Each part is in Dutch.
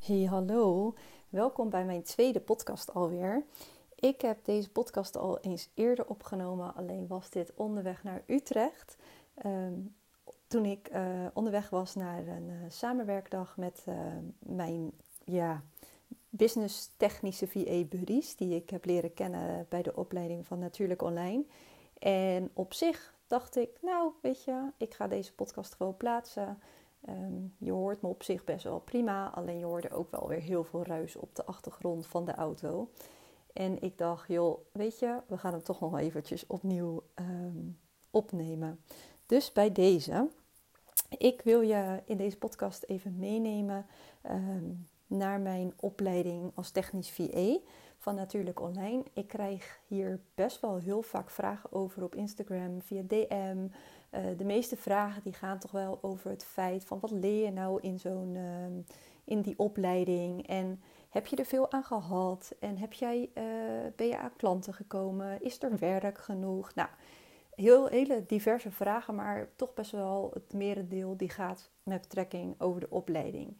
Hey, hallo. Welkom bij mijn tweede podcast alweer. Ik heb deze podcast al eens eerder opgenomen, alleen was dit onderweg naar Utrecht. Ehm, toen ik uh, onderweg was naar een uh, samenwerkdag met uh, mijn ja, business technische VA buddies, die ik heb leren kennen bij de opleiding van Natuurlijk Online. En op zich dacht ik, nou weet je, ik ga deze podcast gewoon plaatsen. Ehm, je hoort me op zich best wel prima, alleen je hoorde ook wel weer heel veel ruis op de achtergrond van de auto. En ik dacht, joh, weet je, we gaan hem toch nog eventjes opnieuw ehm, opnemen. Dus bij deze, ik wil je in deze podcast even meenemen ehm, naar mijn opleiding als technisch VA van Natuurlijk Online. Ik krijg hier best wel heel vaak vragen over op Instagram, via DM. Uh, de meeste vragen die gaan toch wel over het feit van wat leer je nou in zo'n uh, in die opleiding en heb je er veel aan gehad en heb jij, uh, ben je aan klanten gekomen? Is er werk genoeg? Nou, heel hele diverse vragen, maar toch best wel het merendeel die gaat met betrekking over de opleiding.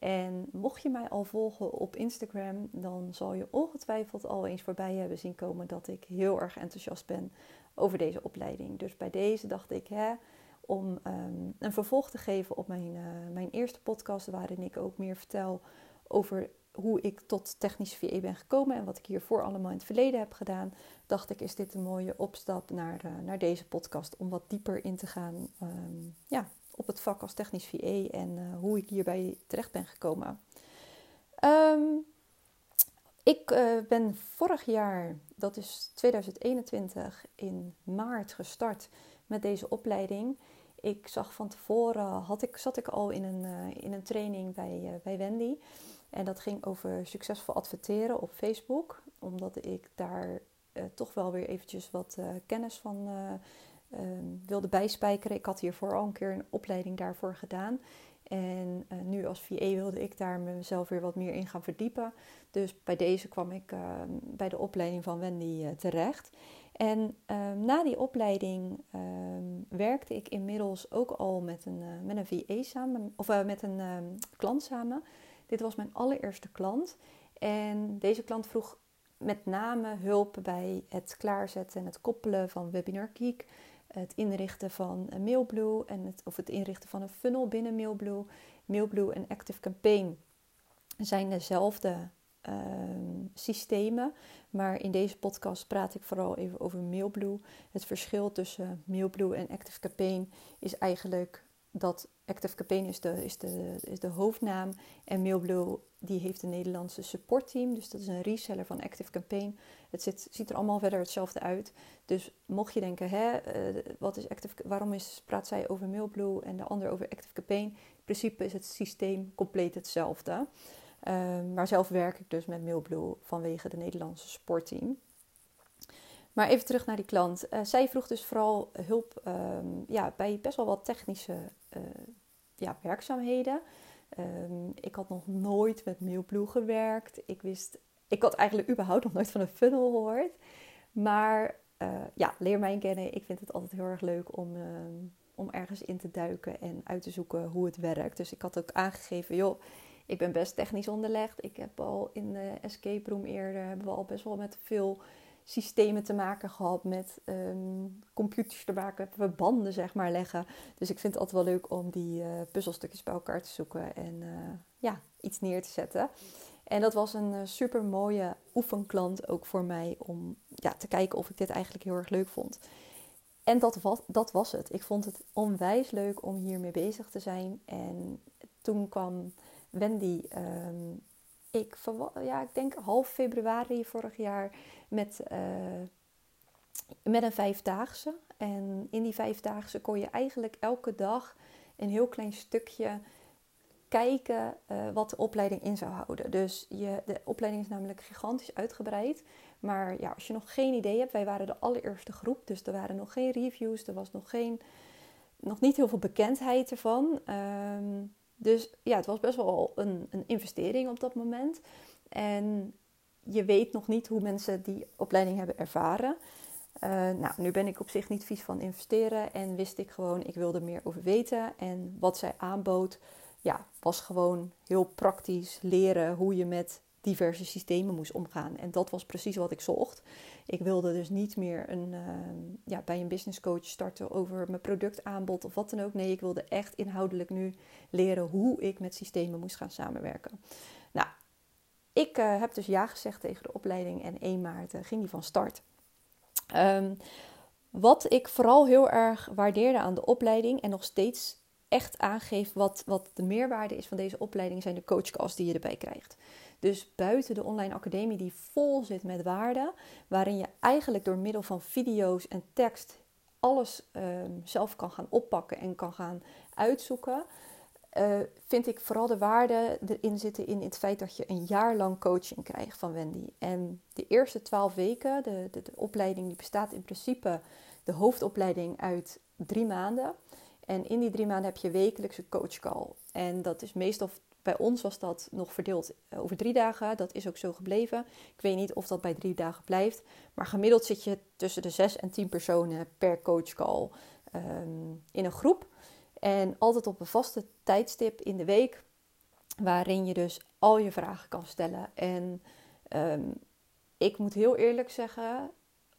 En mocht je mij al volgen op Instagram, dan zal je ongetwijfeld al eens voorbij hebben zien komen dat ik heel erg enthousiast ben over deze opleiding. Dus bij deze dacht ik, hè, om um, een vervolg te geven op mijn, uh, mijn eerste podcast, waarin ik ook meer vertel over hoe ik tot technisch VE ben gekomen en wat ik hiervoor allemaal in het verleden heb gedaan, dacht ik, is dit een mooie opstap naar, uh, naar deze podcast om wat dieper in te gaan um, ja, op het vak als technisch VE en uh, hoe ik hierbij terecht ben gekomen. Um, ik uh, ben vorig jaar, dat is 2021, in maart gestart met deze opleiding. Ik zag van tevoren, had ik, zat ik al in een, uh, in een training bij, uh, bij Wendy. En dat ging over succesvol adverteren op Facebook. Omdat ik daar toch wel weer eventjes wat kennis van ehm, wilde bijspijkeren. Ik had hiervoor al een keer een opleiding daarvoor gedaan. En uh, nu als VA wilde ik daar mezelf weer wat meer in gaan verdiepen. Dus bij deze kwam ik uh, bij de opleiding van Wendy uh, terecht. En ehm, na die opleiding ehm, werkte ik inmiddels ook al met een, met een VA samen, of met een ehm, klant samen. Dit was mijn allereerste klant. En deze klant vroeg met name hulp bij het klaarzetten en het koppelen van Webinar Geek het inrichten van Mailblue en het, of het inrichten van een funnel binnen Mailblue. Mailblue en Active Campaign zijn dezelfde uh, systemen, maar in deze podcast praat ik vooral even over Mailblue. Het verschil tussen Mailblue en Active Campaign is eigenlijk dat Active Campaign is de, is, de, is de hoofdnaam en Mailblue die heeft een Nederlandse supportteam. Dus dat is een reseller van Active Campaign. Het ziet er allemaal verder hetzelfde uit. Dus mocht je denken, hè, uh, wat is Active, waarom is, praat zij over Mailblue en de ander over Active Campaign? In principe is het systeem compleet hetzelfde. Uh, maar zelf werk ik dus met Mailblue vanwege de Nederlandse supportteam. Maar even terug naar die klant. Uh, zij vroeg dus vooral hulp um, ja, bij best wel wat technische uh, ja, werkzaamheden. Um, ik had nog nooit met Mailblue gewerkt. Ik wist, ik had eigenlijk überhaupt nog nooit van een funnel gehoord. Maar uh, ja, leer mij kennen. Ik vind het altijd heel erg leuk om, uh, om ergens in te duiken en uit te zoeken hoe het werkt. Dus ik had ook aangegeven, joh, ik ben best technisch onderlegd. Ik heb al in de escape room eerder, hebben we al best wel met veel systemen te maken gehad met um, computers te maken, banden zeg maar leggen. Dus ik vind het altijd wel leuk om die uh, puzzelstukjes bij elkaar te zoeken en uh, ja, iets neer te zetten. En dat was een uh, super mooie oefenklant ook voor mij om ja, te kijken of ik dit eigenlijk heel erg leuk vond. En dat was, dat was het. Ik vond het onwijs leuk om hiermee bezig te zijn. En toen kwam Wendy um, ik, ja, ik denk half februari vorig jaar met, uh, met een vijfdaagse. En in die vijfdaagse kon je eigenlijk elke dag een heel klein stukje kijken uh, wat de opleiding in zou houden. Dus je, de opleiding is namelijk gigantisch uitgebreid. Maar ja, als je nog geen idee hebt, wij waren de allereerste groep. Dus er waren nog geen reviews, er was nog, geen, nog niet heel veel bekendheid ervan. Um, dus ja, het was best wel een, een investering op dat moment. En je weet nog niet hoe mensen die opleiding hebben ervaren. Uh, nou, nu ben ik op zich niet vies van investeren en wist ik gewoon, ik wilde meer over weten. En wat zij aanbood, ja, was gewoon heel praktisch leren hoe je met diverse systemen moest omgaan. En dat was precies wat ik zocht. Ik wilde dus niet meer een, ehm, ja, bij een business coach starten over mijn productaanbod of wat dan ook. Nee, ik wilde echt inhoudelijk nu leren hoe ik met systemen moest gaan samenwerken. Nou, ik uh, heb dus ja gezegd tegen de opleiding en 1 maart uh, ging die van start. Um, wat ik vooral heel erg waardeerde aan de opleiding en nog steeds echt aangeeft wat, wat de meerwaarde is van deze opleiding, zijn de coachcalls die je erbij krijgt. Dus buiten de online academie die vol zit met waarde, waarin je eigenlijk door middel van video's en tekst alles ehm, zelf kan gaan oppakken en kan gaan uitzoeken, uh, vind ik vooral de waarde erin zitten in het feit dat je een jaar lang coaching krijgt van Wendy. En de eerste twaalf weken, de, de, de, opleiding die bestaat in principe, de hoofdopleiding uit drie maanden. En in die drie maanden heb je wekelijks een coachcall. En dat is meestal, bij ons was dat nog verdeeld over drie dagen. Dat is ook zo gebleven. Ik weet niet of dat bij drie dagen blijft. Maar gemiddeld zit je tussen de zes en tien personen per coachcall um, in een groep. En altijd op een vaste tijdstip in de week, waarin je dus al je vragen kan stellen. En um, ik moet heel eerlijk zeggen,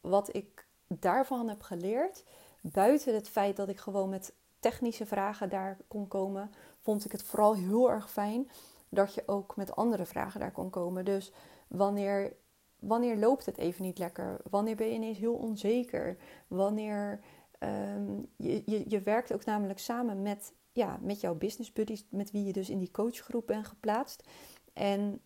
wat ik daarvan heb geleerd, buiten het feit dat ik gewoon met technische vragen daar kon komen, vond ik het vooral heel erg fijn dat je ook met andere vragen daar kon komen. Dus wanneer, wanneer loopt het even niet lekker? Wanneer ben je ineens heel onzeker? Wanneer um, je, je, je werkt ook namelijk samen met, ja, met jouw business buddies, met wie je dus in die coachgroep bent geplaatst. En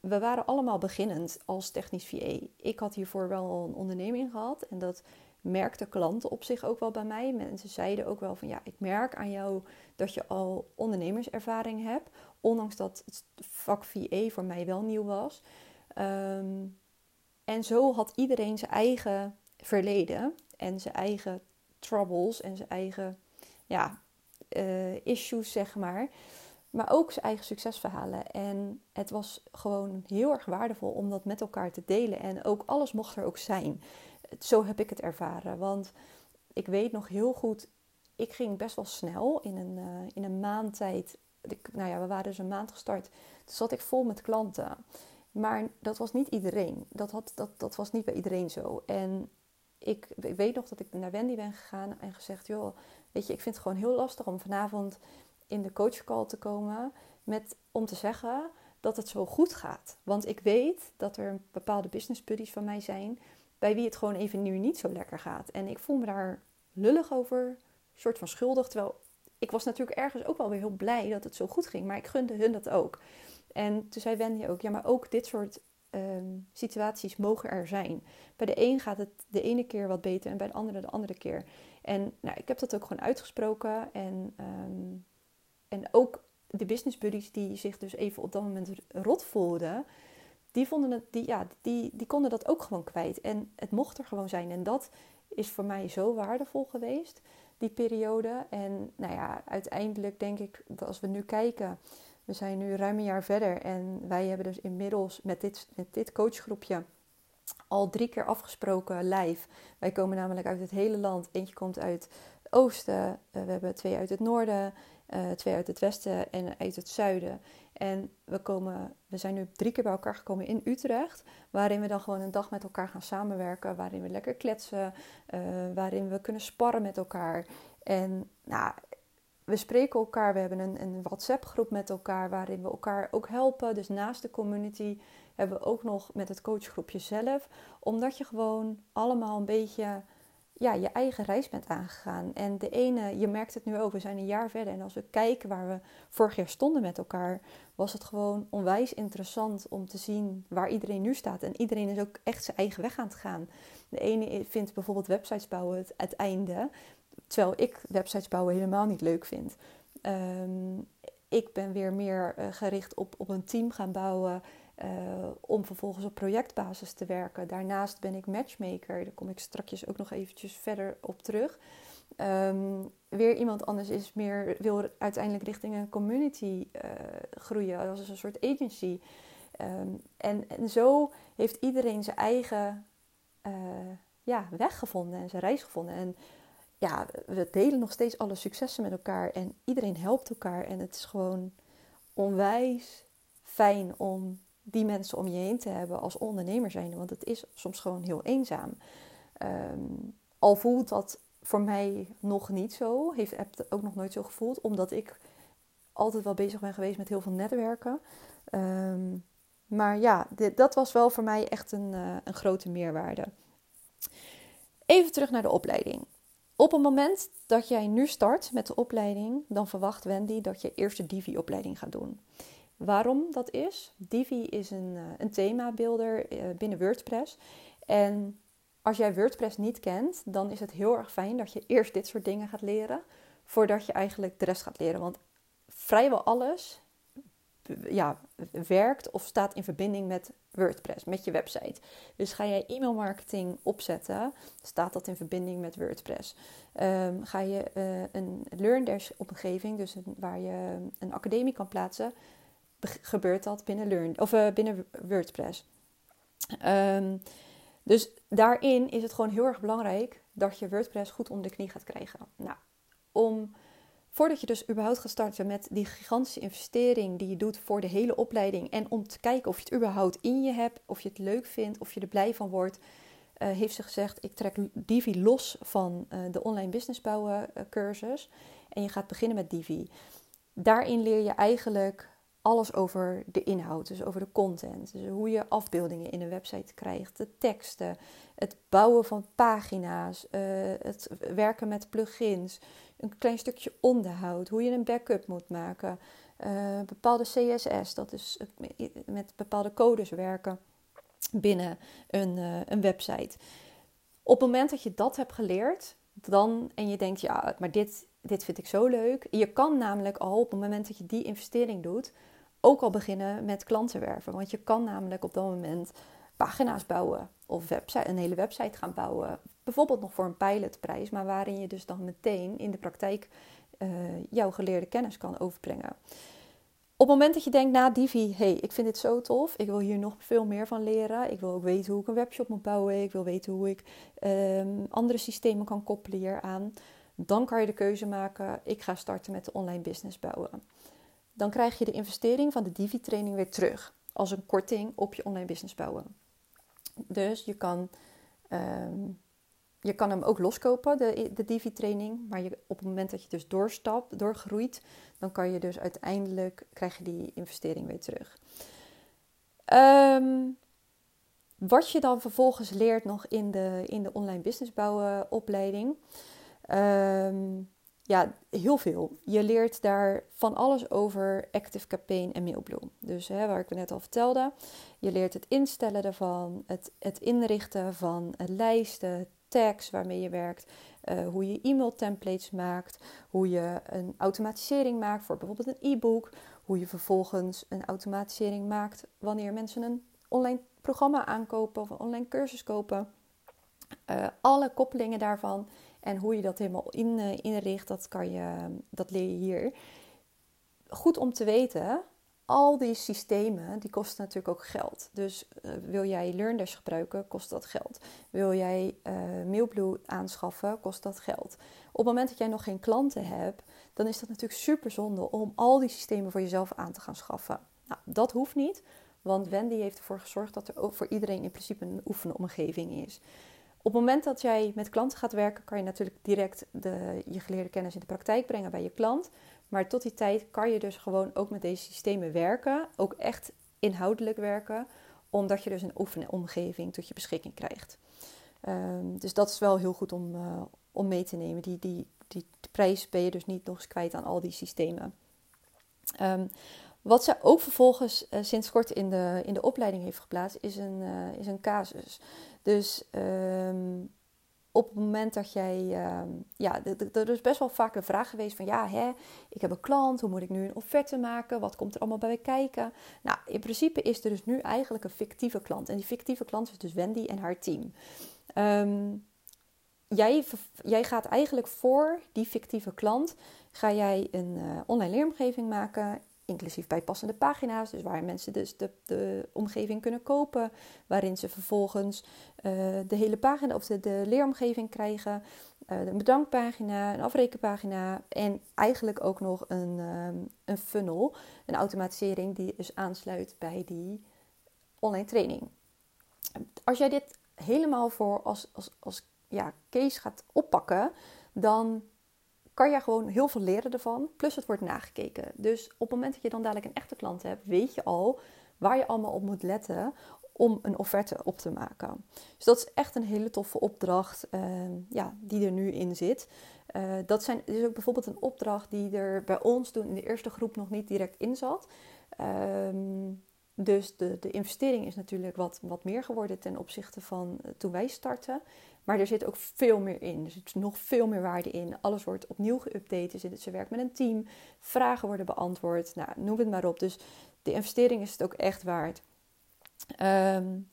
we waren allemaal beginnend als technisch VA. Ik had hiervoor wel een onderneming gehad en dat merkten klanten op zich ook wel bij mij. Mensen zeiden ook wel van ja, ik merk aan jou dat je al ondernemerservaring hebt, ondanks dat het vak VA voor mij wel nieuw was. Um, en zo had iedereen zijn eigen verleden en zijn eigen troubles en zijn eigen ja, uh, issues, zeg maar. Maar ook zijn eigen succesverhalen. En het was gewoon heel erg waardevol om dat met elkaar te delen. En ook alles mocht er ook zijn. Zo heb ik het ervaren. Want ik weet nog heel goed, ik ging best wel snel in een, uh, in een maand tijd. Nou ja, we waren dus een maand gestart. Toen zat ik vol met klanten. Maar dat was niet iedereen. Dat, had, dat, dat was niet bij iedereen zo. En ik, ik, weet nog dat ik naar Wendy ben gegaan en gezegd: Joh, weet je, ik vind het gewoon heel lastig om vanavond in de coachcall te komen met, om te zeggen dat het zo goed gaat. Want ik weet dat er bepaalde business buddies van mij zijn bij wie het gewoon even nu niet zo lekker gaat. En ik voel me daar lullig over, soort van schuldig. Terwijl ik was natuurlijk ergens ook wel weer heel blij dat het zo goed ging, maar ik gunde hun dat ook. En toen zei Wendy ook: Ja, maar ook dit soort Ehm, situaties mogen er zijn. Bij de een gaat het de ene keer wat beter en bij de andere de andere keer. En nou, ik heb dat ook gewoon uitgesproken. En, ehm, en ook de business buddies die zich dus even op dat moment rot voelden, die, vonden het, die, ja, die, die konden dat ook gewoon kwijt. En het mocht er gewoon zijn. En dat is voor mij zo waardevol geweest, die periode. En nou ja, uiteindelijk denk ik als we nu kijken we zijn nu ruim een jaar verder en wij hebben dus inmiddels met dit, met dit coachgroepje al drie keer afgesproken live. Wij komen namelijk uit het hele land. Eentje komt uit het oosten, eh, we hebben twee uit het noorden, uh, twee uit het westen en uit het zuiden. En we, komen, we zijn nu drie keer bij elkaar gekomen in Utrecht, waarin we dan gewoon een dag met elkaar gaan samenwerken, waarin we lekker kletsen, uh, waarin we kunnen sparren met elkaar. En nou, we spreken elkaar, we hebben een, een WhatsApp-groep met elkaar waarin we elkaar ook helpen. Dus naast de community hebben we ook nog met het coachgroepje zelf. Omdat je gewoon allemaal een beetje ja, je eigen reis bent aangegaan. En de ene, je merkt het nu ook, we zijn een jaar verder. En als we kijken waar we vorig jaar stonden met elkaar, was het gewoon onwijs interessant om te zien waar iedereen nu staat. En iedereen is ook echt zijn eigen weg aan het gaan. De ene vindt bijvoorbeeld websites bouwen het, het einde. Terwijl ik websites bouwen helemaal niet leuk vind. Um, ik ben weer meer uh, gericht op, op een team gaan bouwen. Uh, om vervolgens op projectbasis te werken. Daarnaast ben ik matchmaker. Daar kom ik straks ook nog eventjes verder op terug. Um, weer iemand anders is meer, wil uiteindelijk richting een community uh, groeien. Als een soort agency. Um, en, en zo heeft iedereen zijn eigen ja, weg gevonden en zijn reis gevonden. En ja, we delen nog steeds alle successen met elkaar en iedereen helpt elkaar. En het is gewoon onwijs fijn om die mensen om je heen te hebben als ondernemer zijn. Want het is soms gewoon heel eenzaam. Ehm, al voelt dat voor mij nog niet zo. Heeft, heb het ook nog nooit zo gevoeld. Omdat ik altijd wel bezig ben geweest met heel veel netwerken. Ehm, maar ja, dat was wel voor mij echt een, uh, een grote meerwaarde. Even terug naar de opleiding. Op het moment dat jij nu start met de opleiding, dan verwacht Wendy dat je eerst de Divi-opleiding gaat doen. Waarom dat is? Divi is een, uh, een themabeelder uh, binnen WordPress. En als jij WordPress niet kent, dan is het heel erg fijn dat je eerst dit soort dingen gaat leren, voordat je eigenlijk de rest gaat leren. Want vrijwel alles ja, werkt of staat in verbinding met WordPress, met je website. Dus ga jij e-mailmarketing opzetten, staat dat in verbinding met WordPress. Um, ga je uh, een LearnDash omgeving, dus waar je een academie kan plaatsen, gebeurt dat binnen, Learn, of, uh, binnen WordPress. Um, dus daarin is het gewoon heel erg belangrijk dat je WordPress goed onder de knie gaat krijgen. Nou, om voordat je dus überhaupt gaat starten met die gigantische investering die je doet voor de hele opleiding en om te kijken of je het überhaupt in je hebt, of je het leuk vindt, of je er blij van wordt, uh, heeft ze gezegd: ik trek Divi los van uh, de online business bouwen cursus en je gaat beginnen met Divi. Daarin leer je eigenlijk alles over de inhoud, dus over de content. Dus hoe je afbeeldingen in een website krijgt, de teksten, het bouwen van pagina's, het werken met plugins, een klein stukje onderhoud, hoe je een backup moet maken, uh, bepaalde CSS, dat is met bepaalde codes werken binnen een, uh, een website. Op het moment dat je dat hebt geleerd, dan en je denkt, ja, maar dit, dit vind ik zo leuk. Je kan namelijk al op het moment dat je die investering doet, ook al beginnen met klanten werven. Want je kan namelijk op dat moment pagina's bouwen of website, een hele website gaan bouwen. Bijvoorbeeld nog voor een pilotprijs, maar waarin je dus dan meteen in de praktijk uh, jouw geleerde kennis kan overbrengen. Op het moment dat je denkt na Divi, hey, ik vind dit zo tof, ik wil hier nog veel meer van leren, ik wil ook weten hoe ik een webshop moet bouwen, ik wil weten hoe ik um, andere systemen kan koppelen hier aan, dan kan je de keuze maken, ik ga starten met de online business bouwen. Dan krijg je de investering van de Divi-training weer terug als een korting op je online business bouwen. Dus je kan, um, je kan hem ook loskopen, de, de Divi-training. Maar je, op het moment dat je dus doorstapt, doorgroeit, dan kan je dus uiteindelijk, krijg je die investering weer terug. Um, wat je dan vervolgens leert nog in de, in de online business bouwen opleiding. Um, ja, heel veel. Je leert daar van alles over Active Campaign en Mailbloom. Dus hè, waar ik net al vertelde, je leert het instellen daarvan, het, het inrichten van lijsten, tags waarmee je werkt, uh, hoe je e-mail templates maakt, hoe je een automatisering maakt voor bijvoorbeeld een e-book, hoe je vervolgens een automatisering maakt wanneer mensen een online programma aankopen of een online cursus kopen. Uh, alle koppelingen daarvan en hoe je dat helemaal in, uh, inricht, dat, kan je, dat leer je hier. Goed om te weten, al die systemen die kosten natuurlijk ook geld. Dus uh, wil jij LearnDash gebruiken, kost dat geld. Wil jij uh, Mailblue aanschaffen, kost dat geld. Op het moment dat jij nog geen klanten hebt, dan is dat natuurlijk super zonde om al die systemen voor jezelf aan te gaan schaffen. Nou, dat hoeft niet, want Wendy heeft ervoor gezorgd dat er ook voor iedereen in principe een oefenomgeving is. Op het moment dat jij met klanten gaat werken, kan je natuurlijk direct de, je geleerde kennis in de praktijk brengen bij je klant. Maar tot die tijd kan je dus gewoon ook met deze systemen werken, ook echt inhoudelijk werken, omdat je dus een oefenomgeving tot je beschikking krijgt. Um, dus dat is wel heel goed om, uh, om mee te nemen. Die, die, die prijs ben je dus niet nog eens kwijt aan al die systemen. Um, wat ze ook vervolgens uh, sinds kort in de, in de opleiding heeft geplaatst, is een, uh, is een casus. Dus um, op het moment dat jij, um, ja, er is best wel vaak de vraag geweest van, ja, hè, ik heb een klant, hoe moet ik nu een offerte maken? Wat komt er allemaal bij kijken? Nou, in principe is er dus nu eigenlijk een fictieve klant. En die fictieve klant is dus Wendy en haar team. Um, jij, jij gaat eigenlijk voor die fictieve klant, ga jij een uh, online leeromgeving maken inclusief bijpassende pagina's, dus waar mensen dus de, de omgeving kunnen kopen, waarin ze vervolgens uh, de hele pagina of de, de leeromgeving krijgen. een bedankpagina, een afrekenpagina en eigenlijk ook nog een, ehm, een funnel, een automatisering die dus aansluit bij die online training. Als jij dit helemaal voor als, als, als ja, case gaat oppakken, dan kan je gewoon heel veel leren ervan. Plus het wordt nagekeken. Dus op het moment dat je dan dadelijk een echte klant hebt, weet je al waar je allemaal op moet letten om een offerte op te maken. Dus dat is echt een hele toffe opdracht uh, ja, die er nu in zit. Uh, dat zijn, is ook bijvoorbeeld een opdracht die er bij ons toen in de eerste groep nog niet direct in zat. Uh, dus de, de investering is natuurlijk wat, wat meer geworden ten opzichte van eh, toen wij starten. Maar er zit ook veel meer in. Er zit nog veel meer waarde in. Alles wordt opnieuw geüpdate. Ze werkt met een team. Vragen worden beantwoord. Nou, noem het maar op. Dus de investering is het ook echt waard. Um,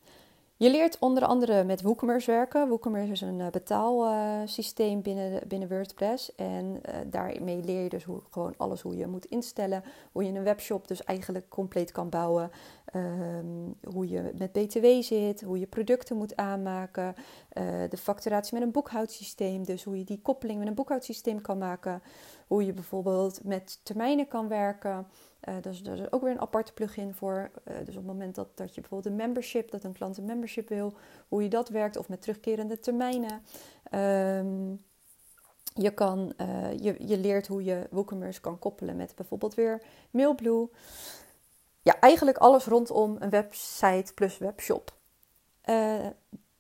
je leert onder andere met WooCommerce werken. WooCommerce is een uh, betaalsysteem binnen, binnen WordPress. En uh, daarmee leer je dus hoe, gewoon alles hoe je moet instellen. Hoe je een webshop dus eigenlijk compleet kan bouwen. Um, hoe je met BTW zit. Hoe je producten moet aanmaken. Uh, de facturatie met een boekhoudsysteem. Dus hoe je die koppeling met een boekhoudsysteem kan maken. Hoe je bijvoorbeeld met termijnen kan werken. Uh, dus daar is ook weer een aparte plugin voor. Uh, dus op het moment dat, dat je bijvoorbeeld een membership, dat een klant een membership wil, hoe je dat werkt of met terugkerende termijnen. Um, je, kan, uh, je, je leert hoe je WooCommerce kan koppelen met bijvoorbeeld weer Mailblue. Ja, eigenlijk alles rondom een website plus webshop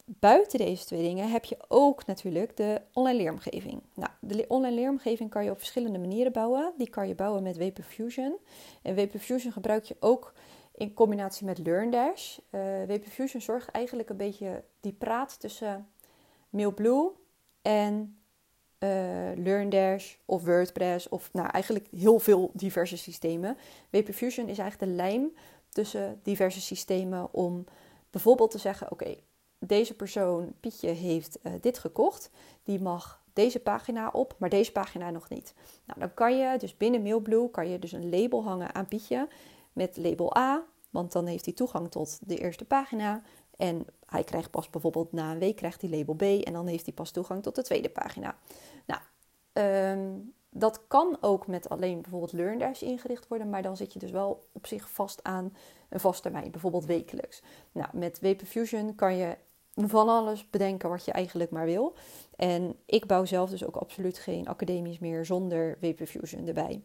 buiten deze twee dingen heb je ook natuurlijk de online leeromgeving. Nou, de online leeromgeving kan je op verschillende manieren bouwen. Die kan je bouwen met WP Fusion. En WP Fusion gebruik je ook in combinatie met LearnDash. Uh, eh, WP Fusion zorgt eigenlijk een beetje die praat tussen Mailblue en uh, LearnDash of WordPress of nou, eigenlijk heel veel diverse systemen. WP Fusion is eigenlijk de lijm tussen diverse systemen om bijvoorbeeld te zeggen: oké, deze persoon, Pietje, heeft uh, dit gekocht. Die mag deze pagina op, maar deze pagina nog niet. Nou, dan kan je dus binnen Mailblue kan je dus een label hangen aan Pietje met label A, want dan heeft hij toegang tot de eerste pagina. En hij krijgt pas bijvoorbeeld na een week krijgt hij label B en dan heeft hij pas toegang tot de tweede pagina. Nou, um, dat kan ook met alleen bijvoorbeeld LearnDash ingericht worden, maar dan zit je dus wel op zich vast aan een vast termijn, bijvoorbeeld wekelijks. Nou, met WP Fusion kan je van alles bedenken wat je eigenlijk maar wil. En ik bouw zelf dus ook absoluut geen academisch meer zonder WP Fusion erbij.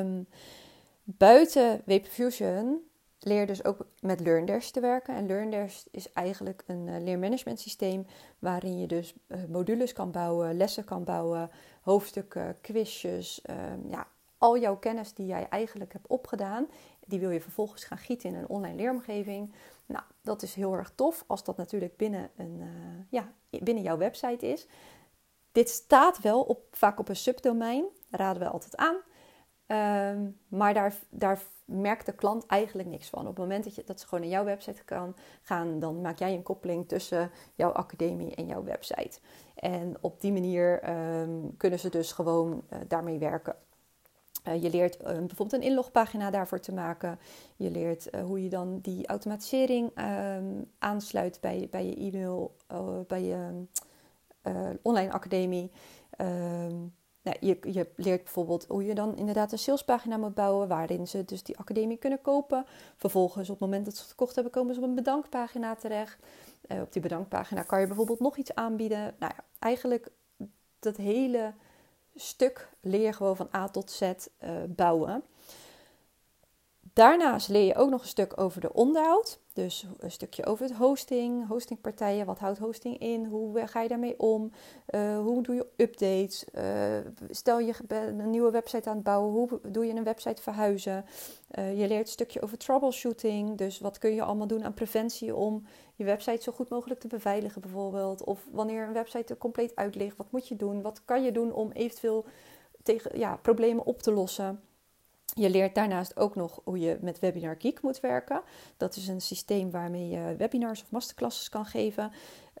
Um, buiten Fusion leer dus ook met LearnDash te werken. En LearnDash is eigenlijk een uh, leermanagement systeem waarin je dus uh, modules kan bouwen, lessen kan bouwen, hoofdstukken, quizjes. Um, ja, al jouw kennis die jij eigenlijk hebt opgedaan, die wil je vervolgens gaan gieten in een online leeromgeving. Nou, dat is heel erg tof als dat natuurlijk binnen, een, uh, ja, binnen jouw website is. Dit staat wel op, vaak op een subdomein, raden we altijd aan. Um, maar daar, daar merkt de klant eigenlijk niks van. Op het moment dat, je, dat ze gewoon naar jouw website kan gaan, dan maak jij een koppeling tussen jouw academie en jouw website. En op die manier um, kunnen ze dus gewoon uh, daarmee werken. Uh, je leert uh, bijvoorbeeld een inlogpagina daarvoor te maken. Je leert uh, hoe je dan die automatisering um, aansluit bij, bij je e-mail, bij je online academie. Um, nou, je, je, leert bijvoorbeeld hoe je dan inderdaad een salespagina moet bouwen, waarin ze dus die academie kunnen kopen. Vervolgens, op het moment dat ze het gekocht hebben, komen ze op een bedankpagina terecht. op die bedankpagina kan je bijvoorbeeld nog iets aanbieden. Nou ja, eigenlijk dat hele stuk leer gewoon van A tot Z uh, bouwen. Daarnaast leer je ook nog een stuk over de onderhoud. Dus een stukje over het hosting, hostingpartijen. Wat houdt hosting in? Hoe ga je daarmee om? Uh, hoe doe je updates? Uh, stel je een nieuwe website aan het bouwen. Hoe doe je een website verhuizen? Uh, je leert een stukje over troubleshooting. Dus wat kun je allemaal doen aan preventie om je website zo goed mogelijk te beveiligen bijvoorbeeld. Of wanneer een website er compleet uit ligt. Wat moet je doen? Wat kan je doen om eventueel tegen, ja, problemen op te lossen? Je leert daarnaast ook nog hoe je met Webinar Geek moet werken. Dat is een systeem waarmee je webinars of masterclasses kan geven.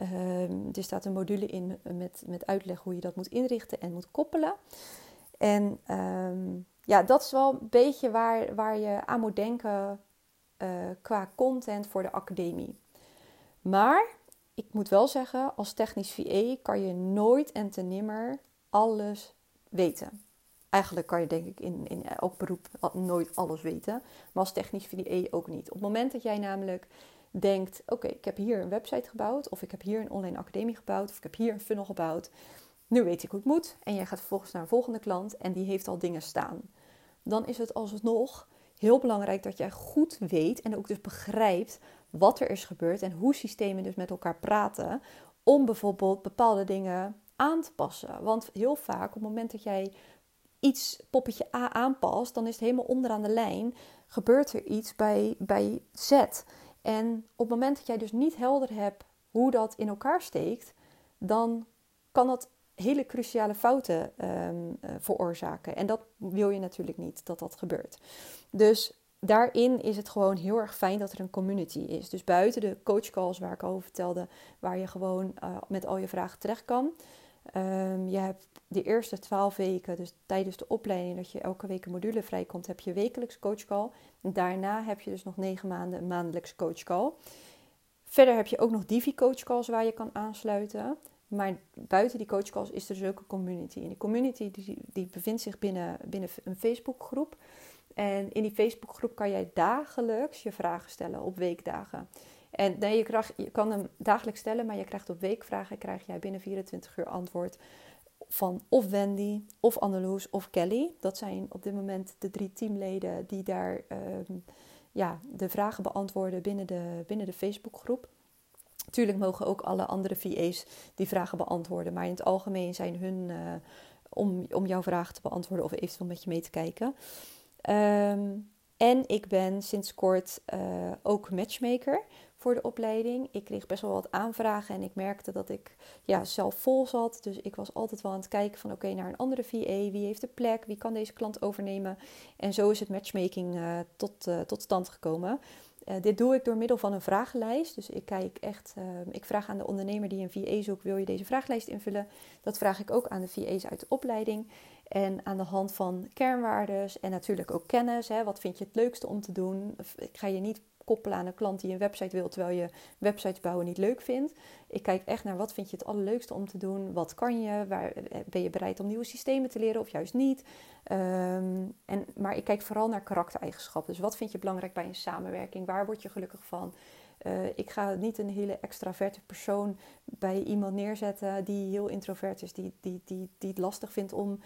Uh, er staat een module in met, met uitleg hoe je dat moet inrichten en moet koppelen. En uh, ja, dat is wel een beetje waar, waar je aan moet denken uh, qua content voor de academie. Maar ik moet wel zeggen, als technisch VA kan je nooit en te nimmer alles weten. Eigenlijk kan je denk ik in, in elk beroep nooit alles weten. Maar als technisch VA ook niet. Op het moment dat jij namelijk denkt: oké, ik heb hier een website gebouwd, of ik heb hier een online academie gebouwd, of ik heb hier een funnel gebouwd. Nu weet ik hoe het moet. En jij gaat vervolgens naar een volgende klant en die heeft al dingen staan. Dan is het alsnog heel belangrijk dat jij goed weet en ook dus begrijpt wat er is gebeurd en hoe systemen dus met elkaar praten. Om bijvoorbeeld bepaalde dingen aan te passen. Want heel vaak op het moment dat jij iets poppetje A aanpast, dan is het helemaal onderaan de lijn. Gebeurt er iets bij, bij Z. En op het moment dat jij dus niet helder hebt hoe dat in elkaar steekt, dan kan dat hele cruciale fouten um, uh, veroorzaken. En dat wil je natuurlijk niet dat dat gebeurt. Dus daarin is het gewoon heel erg fijn dat er een community is. Dus buiten de coachcalls waar ik over vertelde, waar je gewoon uh, met al je vragen terecht kan. Um, je hebt de eerste twaalf weken, dus tijdens de opleiding, dat je elke week een module vrijkomt, heb je wekelijks coachcall. Daarna heb je dus nog negen maanden een maandelijks coachcall. Verder heb je ook nog Divi coachcalls waar je kan aansluiten. Maar buiten die coachcalls is er dus ook een community. En die community die, die bevindt zich binnen, binnen een Facebookgroep. En in die Facebookgroep kan jij dagelijks je vragen stellen op weekdagen. En je, kan hem dagelijks stellen, maar je krijgt op weekvragen krijg jij binnen 24 uur antwoord van of Wendy, of Anneloes, of Kelly. Dat zijn op dit moment de drie teamleden die daar um, ja, de vragen beantwoorden binnen de, binnen de Facebookgroep. Tuurlijk mogen ook alle andere VA's die vragen beantwoorden, maar in het algemeen zijn hun uh, om, om jouw vragen te beantwoorden of eventueel met je mee te kijken. Um, en ik ben sinds kort uh, ook matchmaker voor de opleiding. Ik kreeg best wel wat aanvragen en ik merkte dat ik ja, zelf vol zat. Dus ik was altijd wel aan het kijken van oké, naar een andere VA. Wie heeft de plek? Wie kan deze klant overnemen? En zo is het matchmaking uh, tot, uh, tot stand gekomen. Uh, dit doe ik door middel van een vragenlijst. Dus ik kijk echt, ik vraag aan de ondernemer die een VA zoekt, wil je deze vragenlijst invullen? Dat vraag ik ook aan de VA's uit de opleiding. En aan de hand van kernwaardes en natuurlijk ook kennis. Hè, wat vind je het leukste om te doen? Ik ga je niet koppelen aan een klant die een website wil, terwijl je websites bouwen niet leuk vindt. Ik kijk echt naar wat vind je het allerleukste om te doen. Wat kan je? Waar, ben je bereid om nieuwe systemen te leren of juist niet? Um, en, maar ik kijk vooral naar karaktereigenschappen. Dus wat vind je belangrijk bij een samenwerking? Waar word je gelukkig van? Uh, ik ga niet een hele extraverte persoon bij iemand neerzetten die heel introvert is, die, die, die, die het lastig vindt om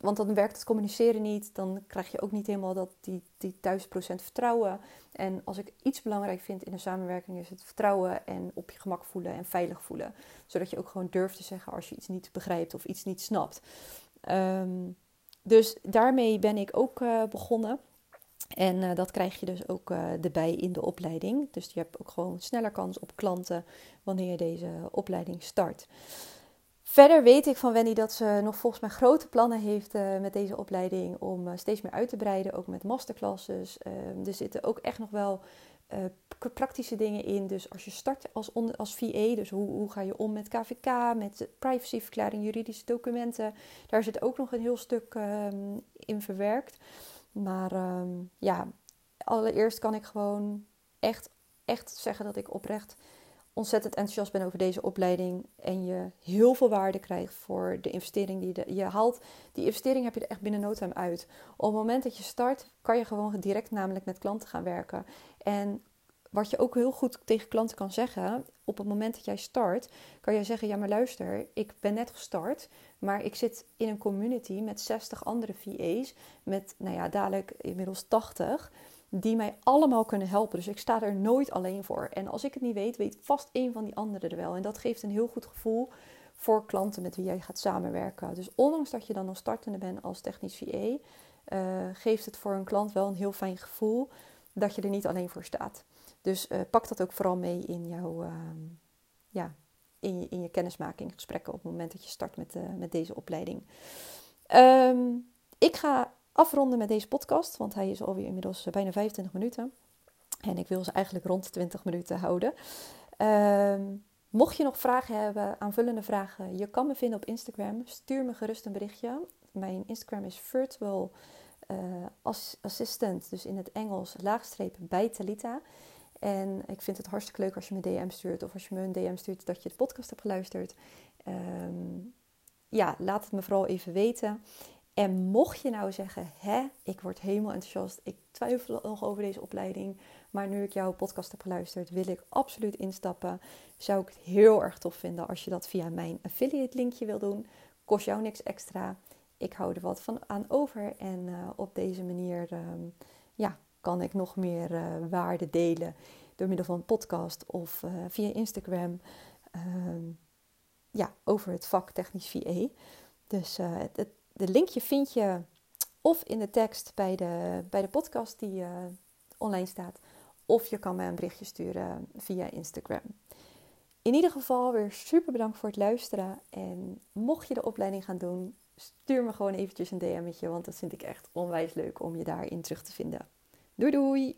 want dan werkt het communiceren niet. Dan krijg je ook niet helemaal dat die, die duizend procent vertrouwen. En als ik iets belangrijk vind in een samenwerking is het vertrouwen en op je gemak voelen en veilig voelen. Zodat je ook gewoon durft te zeggen als je iets niet begrijpt of iets niet snapt. Um, dus daarmee ben ik ook uh, begonnen. En uh, dat krijg je dus ook uh, erbij in de opleiding. Dus je hebt ook gewoon sneller kans op klanten wanneer je deze opleiding start. Verder weet ik van Wendy dat ze nog volgens mij grote plannen heeft uh, met deze opleiding om uh, steeds meer uit te breiden, ook met masterclasses. Uh, er zitten ook echt nog wel eh, praktische dingen in. Dus als je start als, als VA, dus hoe, hoe ga je om met KVK, met privacyverklaring, juridische documenten, daar zit ook nog een heel stuk ehm, in verwerkt. Maar ehm, ja, allereerst kan ik gewoon echt, echt zeggen dat ik oprecht ontzettend enthousiast ben over deze opleiding en je heel veel waarde krijgt voor de investering die je, je haalt. Die investering heb je er echt binnen no time uit. Op het moment dat je start, kan je gewoon direct namelijk met klanten gaan werken. En wat je ook heel goed tegen klanten kan zeggen, op het moment dat jij start, kan je zeggen: Ja, maar luister, ik ben net gestart, maar ik zit in een community met 60 andere VA's, met nou ja, dadelijk inmiddels 80 die mij allemaal kunnen helpen. Dus ik sta er nooit alleen voor. En als ik het niet weet, weet vast een van die anderen er wel. En dat geeft een heel goed gevoel voor klanten met wie jij gaat samenwerken. Dus ondanks dat je dan nog startende bent als technisch uh, eh, geeft het voor een klant wel een heel fijn gevoel dat je er niet alleen voor staat. Dus uh, pak dat ook vooral mee in jouw uh, ja, in je, in je kennismakinggesprekken op het moment dat je start met, uh, met deze opleiding. Um, ik ga afronden met deze podcast, want hij is alweer inmiddels eh, bijna 25 minuten. En ik wil ze eigenlijk rond 20 minuten houden. Uh, mocht je nog vragen hebben, aanvullende vragen, je kan me vinden op Instagram. Stuur me gerust een berichtje. Mijn Instagram is virtual uh, assistant, dus in het Engels laagstreep bij Talita. En ik vind het hartstikke leuk als je me DM stuurt of als je me een DM stuurt dat je de podcast hebt geluisterd. Ehm, ja, laat het me vooral even weten. En mocht je nou zeggen, hè, ik word helemaal enthousiast, ik twijfel nog over deze opleiding, maar nu ik jouw podcast heb geluisterd, wil ik absoluut instappen. Zou ik het heel erg tof vinden als je dat via mijn affiliate linkje wil doen. Kost jou niks extra. Ik hou er wat van aan over en uh, op deze manier ehm, ja, kan ik nog meer uh, waarde delen door middel van podcast of uh, via Instagram. Ehm, ja, over het vak technisch VA. Dus het, de linkje vind je of in de tekst bij de, bij de podcast die online staat, of je kan mij een berichtje sturen via Instagram. In ieder geval weer super bedankt voor het luisteren. En mocht je de opleiding gaan doen, stuur me gewoon eventjes een DM'tje, want dat vind ik echt onwijs leuk om je daarin terug te vinden. Doei doei!